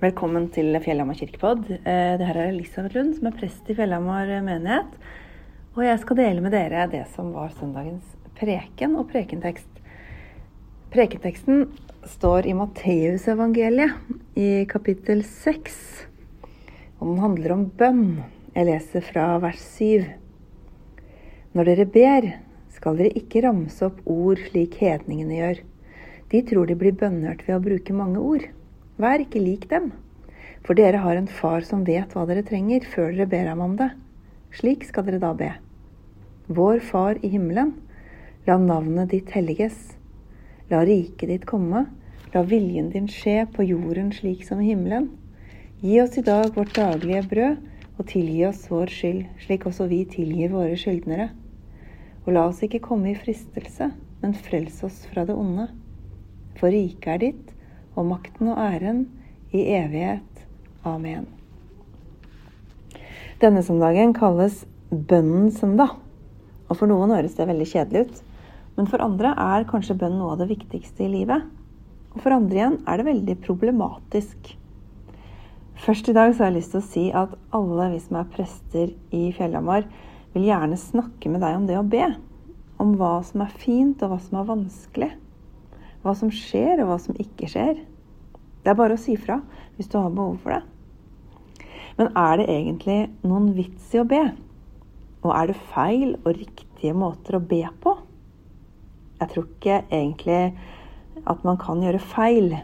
Velkommen til Fjellhamar kirkepodd. Eh, det her er Elisabeth Lund, som er prest i Fjellhamar menighet. Og jeg skal dele med dere det som var søndagens preken og prekentekst. Prekenteksten står i Matteusevangeliet i kapittel 6. Og den handler om bønn. Jeg leser fra vers 7. Når dere ber, skal dere ikke ramse opp ord slik hedningene gjør. De tror de blir bønnhørt ved å bruke mange ord. Vær ikke lik dem, for dere har en far som vet hva dere trenger, før dere ber ham om det. Slik skal dere da be. Vår Far i himmelen. La navnet ditt helliges. La riket ditt komme. La viljen din skje på jorden slik som i himmelen. Gi oss i dag vårt daglige brød, og tilgi oss vår skyld, slik også vi tilgir våre skyldnere. Og la oss ikke komme i fristelse, men frels oss fra det onde. For riket er ditt, og makten og æren i evighet. Amen. Denne søndagen kalles bønnens søndag. Og for noen høres det veldig kjedelig ut. Men for andre er kanskje bønn noe av det viktigste i livet. Og for andre igjen er det veldig problematisk. Først i dag så har jeg lyst til å si at alle vi som er prester i Fjellhamar, vil gjerne snakke med deg om det å be. Om hva som er fint, og hva som er vanskelig. Hva som skjer, og hva som ikke skjer. Det er bare å si fra hvis du har behov for det. Men er det egentlig noen vits i å be? Og er det feil og riktige måter å be på? Jeg tror ikke egentlig at man kan gjøre feil.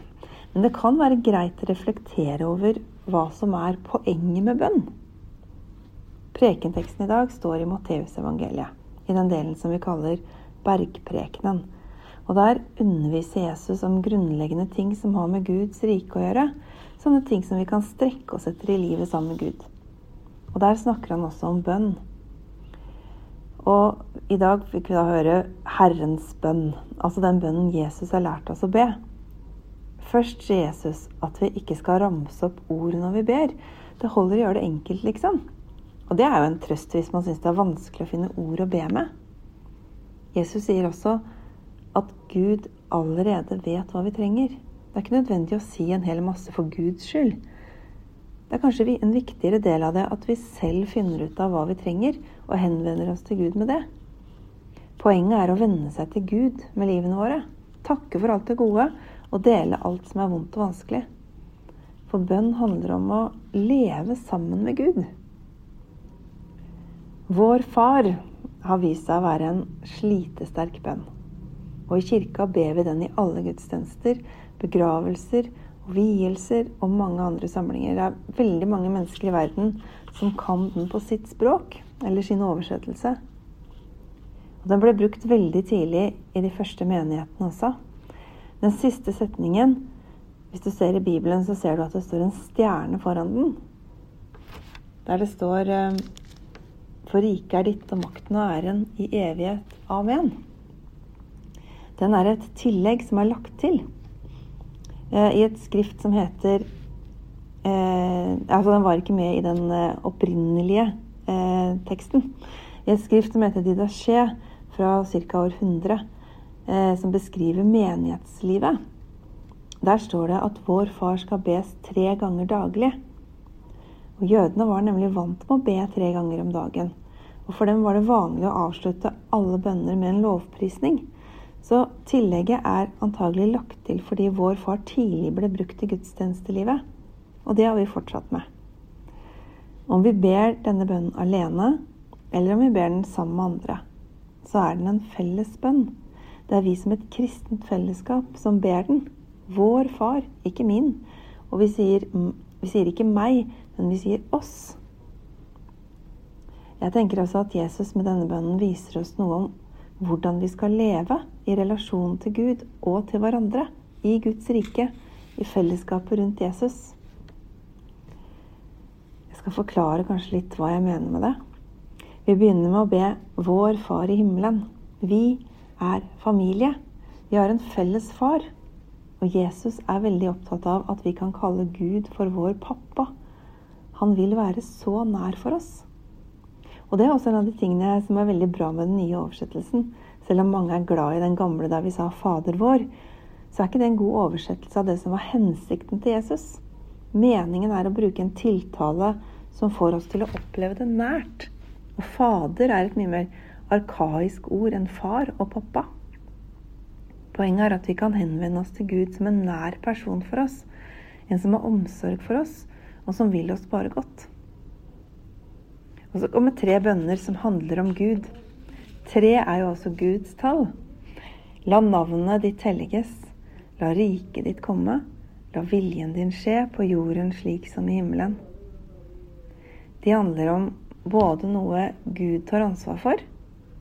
Men det kan være greit å reflektere over hva som er poenget med bønn. Prekenteksten i dag står i Matteusevangeliet, i den delen som vi kaller bergprekenen. Og der underviser Jesus om grunnleggende ting som har med Guds rike å gjøre. Sånne ting som vi kan strekke oss etter i livet sammen med Gud. Og der snakker han også om bønn. Og i dag fikk vi da høre Herrens bønn, altså den bønnen Jesus har lært oss å be. Først sier Jesus at vi ikke skal ramse opp ord når vi ber. Det holder å gjøre det enkelt, liksom. Og det er jo en trøst hvis man syns det er vanskelig å finne ord å be med. Jesus sier også at Gud allerede vet hva vi trenger. Det er ikke nødvendig å si en hel masse for Guds skyld. Det er kanskje en viktigere del av det at vi selv finner ut av hva vi trenger, og henvender oss til Gud med det. Poenget er å venne seg til Gud med livene våre. Takke for alt det gode, og dele alt som er vondt og vanskelig. For bønn handler om å leve sammen med Gud. Vår far har vist seg å være en slitesterk bønn. Og i kirka ber vi den i alle gudstjenester, begravelser, vielser og mange andre samlinger. Det er veldig mange mennesker i verden som kan den på sitt språk, eller sin oversettelse. Og den ble brukt veldig tidlig i de første menighetene også. Den siste setningen, hvis du ser i Bibelen, så ser du at det står en stjerne foran den. Der det står eh, For riket er ditt, og makten og æren i evighet. Amen. Den er et tillegg som er lagt til eh, i et skrift som heter eh, Altså, den var ikke med i den eh, opprinnelige teksten. I et skrift som heter Didaché fra ca. år 100, eh, som beskriver menighetslivet. Der står det at vår far skal bes tre ganger daglig. Og Jødene var nemlig vant med å be tre ganger om dagen. Og For dem var det vanlig å avslutte alle bønner med en lovprisning. Så tillegget er antagelig lagt til fordi vår far tidlig ble brukt i gudstjenestelivet. Og det har vi fortsatt med. Om vi ber denne bønnen alene, eller om vi ber den sammen med andre, så er den en felles bønn. Det er vi som et kristent fellesskap som ber den. Vår far, ikke min. Og vi sier, vi sier ikke meg, men vi sier oss. Jeg tenker også at Jesus med denne bønnen viser oss noe om hvordan vi skal leve i relasjon til Gud og til hverandre i Guds rike, i fellesskapet rundt Jesus. Jeg skal forklare kanskje litt hva jeg mener med det. Vi begynner med å be Vår Far i himmelen. Vi er familie. Vi har en felles far. Og Jesus er veldig opptatt av at vi kan kalle Gud for vår pappa. Han vil være så nær for oss. Og det er også en av de tingene som er veldig bra med den nye oversettelsen. Selv om mange er glad i den gamle der vi sa 'Fader vår', så er ikke det en god oversettelse av det som var hensikten til Jesus. Meningen er å bruke en tiltale som får oss til å oppleve det nært. Og fader er et mye mer arkaisk ord enn far og pappa. Poenget er at vi kan henvende oss til Gud som en nær person for oss. En som har omsorg for oss, og som vil oss bare godt. Og så kommer tre bønner som handler om Gud. Tre er jo også Guds tall. La navnet ditt helliges. La riket ditt komme. La viljen din skje på jorden slik som i himmelen. De handler om både noe Gud tar ansvar for,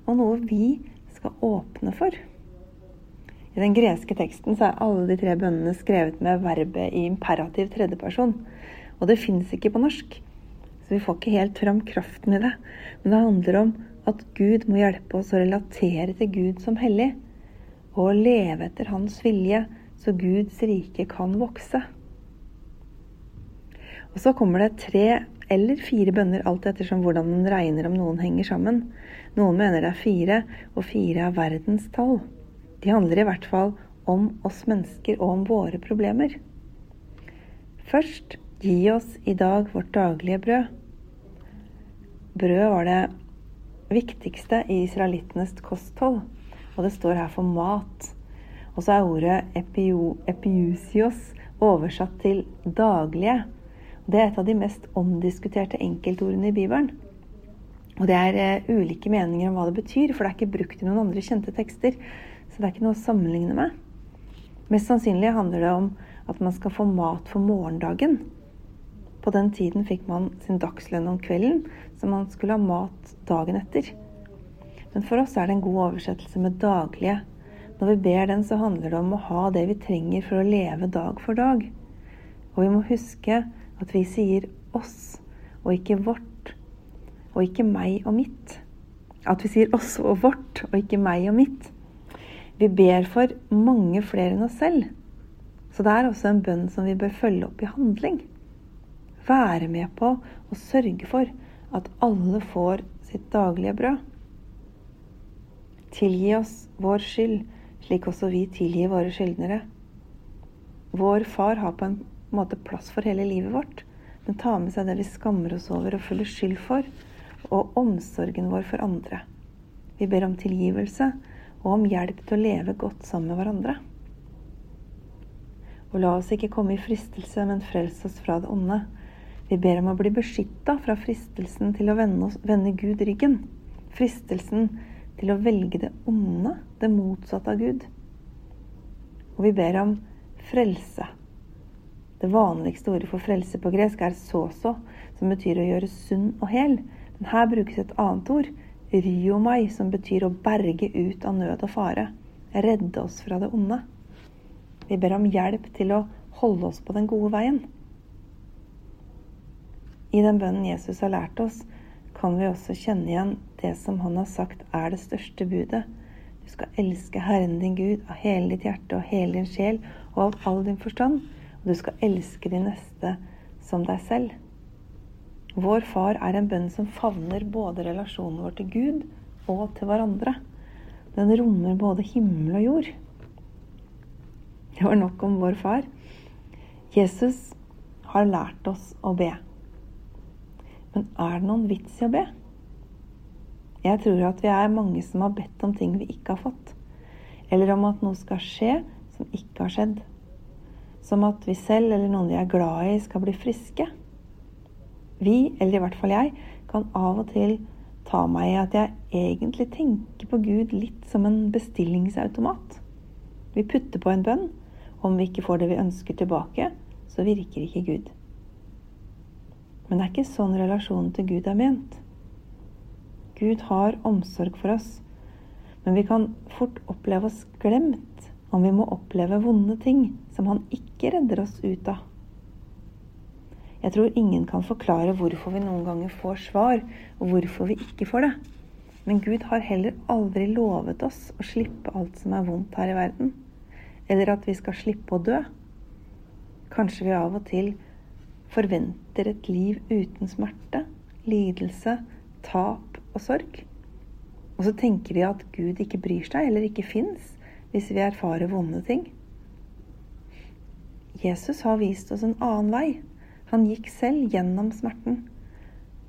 og noe vi skal åpne for. I den greske teksten så er alle de tre bønnene skrevet med verbet i imperativ tredjeperson. Og det fins ikke på norsk, så vi får ikke helt fram kraften i det. Men det handler om at Gud må hjelpe oss å relatere til Gud som hellig, og leve etter Hans vilje, så Guds rike kan vokse. Og så kommer det tre eller fire bønner, alt ettersom hvordan man regner om noen henger sammen. Noen mener det er fire, og fire er verdens tall. De handler i hvert fall om oss mennesker og om våre problemer. Først gi oss i dag vårt daglige brød. Brød var det viktigste i israelittenes kosthold, og det står her for mat. Og så er ordet epiusios oversatt til daglige. Det er et av de mest omdiskuterte enkeltordene i Bibelen. Og det er uh, ulike meninger om hva det betyr, for det er ikke brukt i noen andre kjente tekster. Så det er ikke noe å sammenligne med. Mest sannsynlig handler det om at man skal få mat for morgendagen. På den tiden fikk man sin dagslønn om kvelden, så man skulle ha mat dagen etter. Men for oss er det en god oversettelse med daglige. Når vi ber den, så handler det om å ha det vi trenger for å leve dag for dag. Og vi må huske at vi sier oss og ikke vårt, og ikke meg og mitt. At vi sier oss og vårt og ikke meg og mitt. Vi ber for mange flere enn oss selv. Så det er også en bønn som vi bør følge opp i handling. Være med på å sørge for at alle får sitt daglige brød. Tilgi oss vår skyld, slik også vi tilgir våre skyldnere. Vår far har på en måte plass for hele livet vårt. Den tar med seg det vi skammer oss over og føler skyld for, og omsorgen vår for andre. Vi ber om tilgivelse og om hjelp til å leve godt sammen med hverandre. Og la oss ikke komme i fristelse, men frels oss fra det onde. Vi ber om å bli beskytta fra fristelsen til å vende, oss, vende Gud ryggen. Fristelsen til å velge det onde, det motsatte av Gud. Og vi ber om frelse det vanligste ordet for frelse på gresk er soso, som betyr å gjøre sunn og hel. Men her brukes et annet ord, ryomai, som betyr å berge ut av nød og fare. Redde oss fra det onde. Vi ber om hjelp til å holde oss på den gode veien. I den bønnen Jesus har lært oss, kan vi også kjenne igjen det som han har sagt er det største budet. Du skal elske Herren din Gud av hele ditt hjerte og hele din sjel og av all din forstand og du skal elske de neste som deg selv. Vår far er en bønn som favner både relasjonen vår til Gud og til hverandre. Den rommer både himmel og jord. Det var nok om vår far. Jesus har lært oss å be. Men er det noen vits i å be? Jeg tror at vi er mange som har bedt om ting vi ikke har fått. Eller om at noe skal skje som ikke har skjedd som at vi selv eller noen vi er glad i, skal bli friske. Vi, eller i hvert fall jeg, kan av og til ta meg i at jeg egentlig tenker på Gud litt som en bestillingsautomat. Vi putter på en bønn. Om vi ikke får det vi ønsker tilbake, så virker ikke Gud. Men det er ikke sånn relasjonen til Gud er ment. Gud har omsorg for oss, men vi kan fort oppleve oss glemt om vi må oppleve vonde ting som han ikke redder oss ut av. Jeg tror ingen kan forklare hvorfor vi noen ganger får svar, og hvorfor vi ikke får det. Men Gud har heller aldri lovet oss å slippe alt som er vondt her i verden. Eller at vi skal slippe å dø. Kanskje vi av og til forventer et liv uten smerte, lidelse, tap og sorg. Og så tenker vi at Gud ikke bryr seg eller ikke fins hvis vi erfarer vonde ting. Jesus har vist oss en annen vei. Han gikk selv gjennom smerten.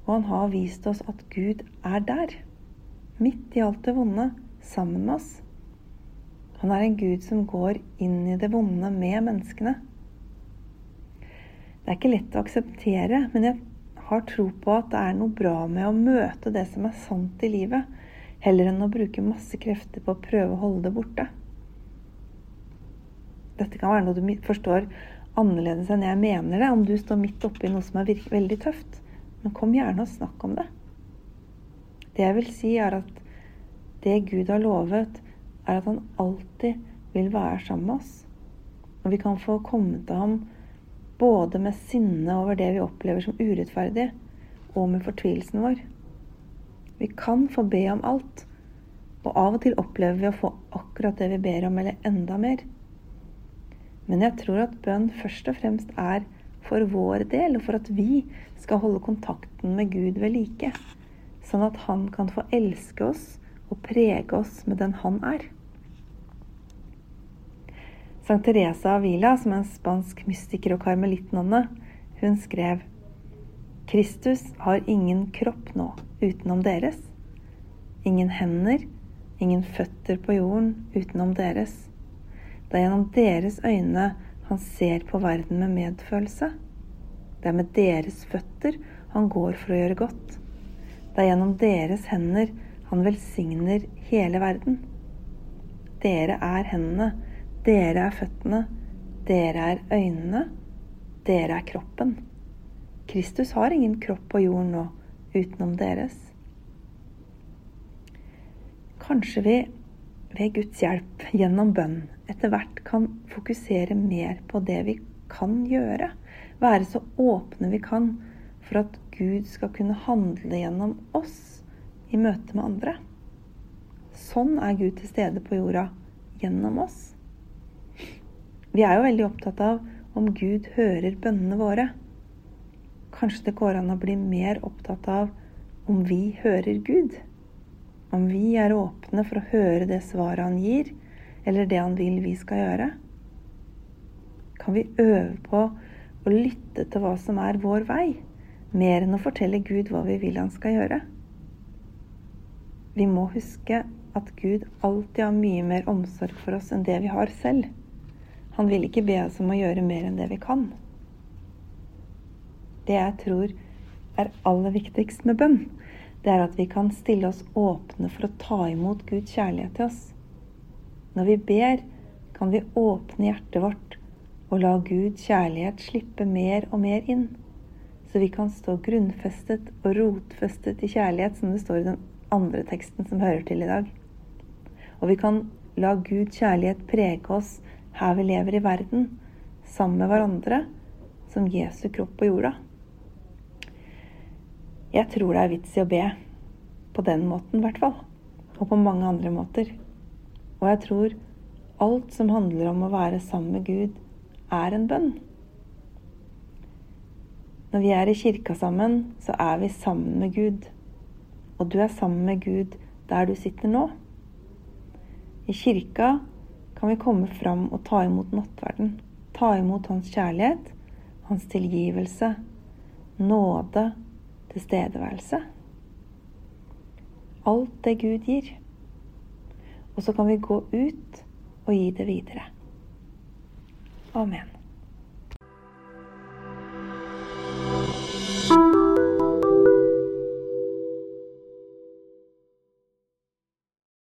Og han har vist oss at Gud er der, midt i alt det vonde, sammen med oss. Han er en Gud som går inn i det vonde med menneskene. Det er ikke lett å akseptere, men jeg har tro på at det er noe bra med å møte det som er sant i livet, heller enn å bruke masse krefter på å prøve å holde det borte. Dette kan være noe du forstår annerledes enn jeg mener det, om du står midt oppi noe som er veldig tøft. Men kom gjerne og snakk om det. Det jeg vil si, er at det Gud har lovet, er at han alltid vil være sammen med oss. Og vi kan få komme til ham både med sinne over det vi opplever som urettferdig, og med fortvilelsen vår. Vi kan få be om alt, og av og til opplever vi å få akkurat det vi ber om, eller enda mer. Men jeg tror at bønn først og fremst er for vår del, og for at vi skal holde kontakten med Gud ved like. Sånn at Han kan få elske oss og prege oss med den Han er. Sankt Teresa Avila, som er en spansk mystiker og karmelittnonne, hun skrev Kristus har ingen kropp nå utenom deres. Ingen hender, ingen føtter på jorden utenom deres. Det er gjennom deres øyne han ser på verden med medfølelse. Det er med deres føtter han går for å gjøre godt. Det er gjennom deres hender han velsigner hele verden. Dere er hendene, dere er føttene, dere er øynene, dere er kroppen. Kristus har ingen kropp på jorden nå utenom deres. Kanskje vi ved Guds hjelp gjennom bønn etter hvert kan fokusere mer på det vi kan gjøre. Være så åpne vi kan for at Gud skal kunne handle gjennom oss i møte med andre. Sånn er Gud til stede på jorda gjennom oss. Vi er jo veldig opptatt av om Gud hører bønnene våre. Kanskje det går an å bli mer opptatt av om vi hører Gud. Om vi er åpne for å høre det svaret han gir, eller det han vil vi skal gjøre? Kan vi øve på å lytte til hva som er vår vei, mer enn å fortelle Gud hva vi vil han skal gjøre? Vi må huske at Gud alltid har mye mer omsorg for oss enn det vi har selv. Han vil ikke be oss om å gjøre mer enn det vi kan. Det jeg tror er aller viktigst med bønn, det er at vi kan stille oss åpne for å ta imot Guds kjærlighet til oss. Når vi ber, kan vi åpne hjertet vårt og la Guds kjærlighet slippe mer og mer inn, så vi kan stå grunnfestet og rotfestet i kjærlighet, som det står i den andre teksten som hører til i dag. Og vi kan la Guds kjærlighet prege oss her vi lever i verden, sammen med hverandre, som Jesu kropp på jorda. Jeg tror det er vits i å be. På den måten, i hvert fall. Og på mange andre måter. Og jeg tror alt som handler om å være sammen med Gud, er en bønn. Når vi er i kirka sammen, så er vi sammen med Gud. Og du er sammen med Gud der du sitter nå. I kirka kan vi komme fram og ta imot nattverden. Ta imot Hans kjærlighet, Hans tilgivelse, nåde, tilstedeværelse. Alt det Gud gir. Og så kan vi gå ut og gi det videre. Amen.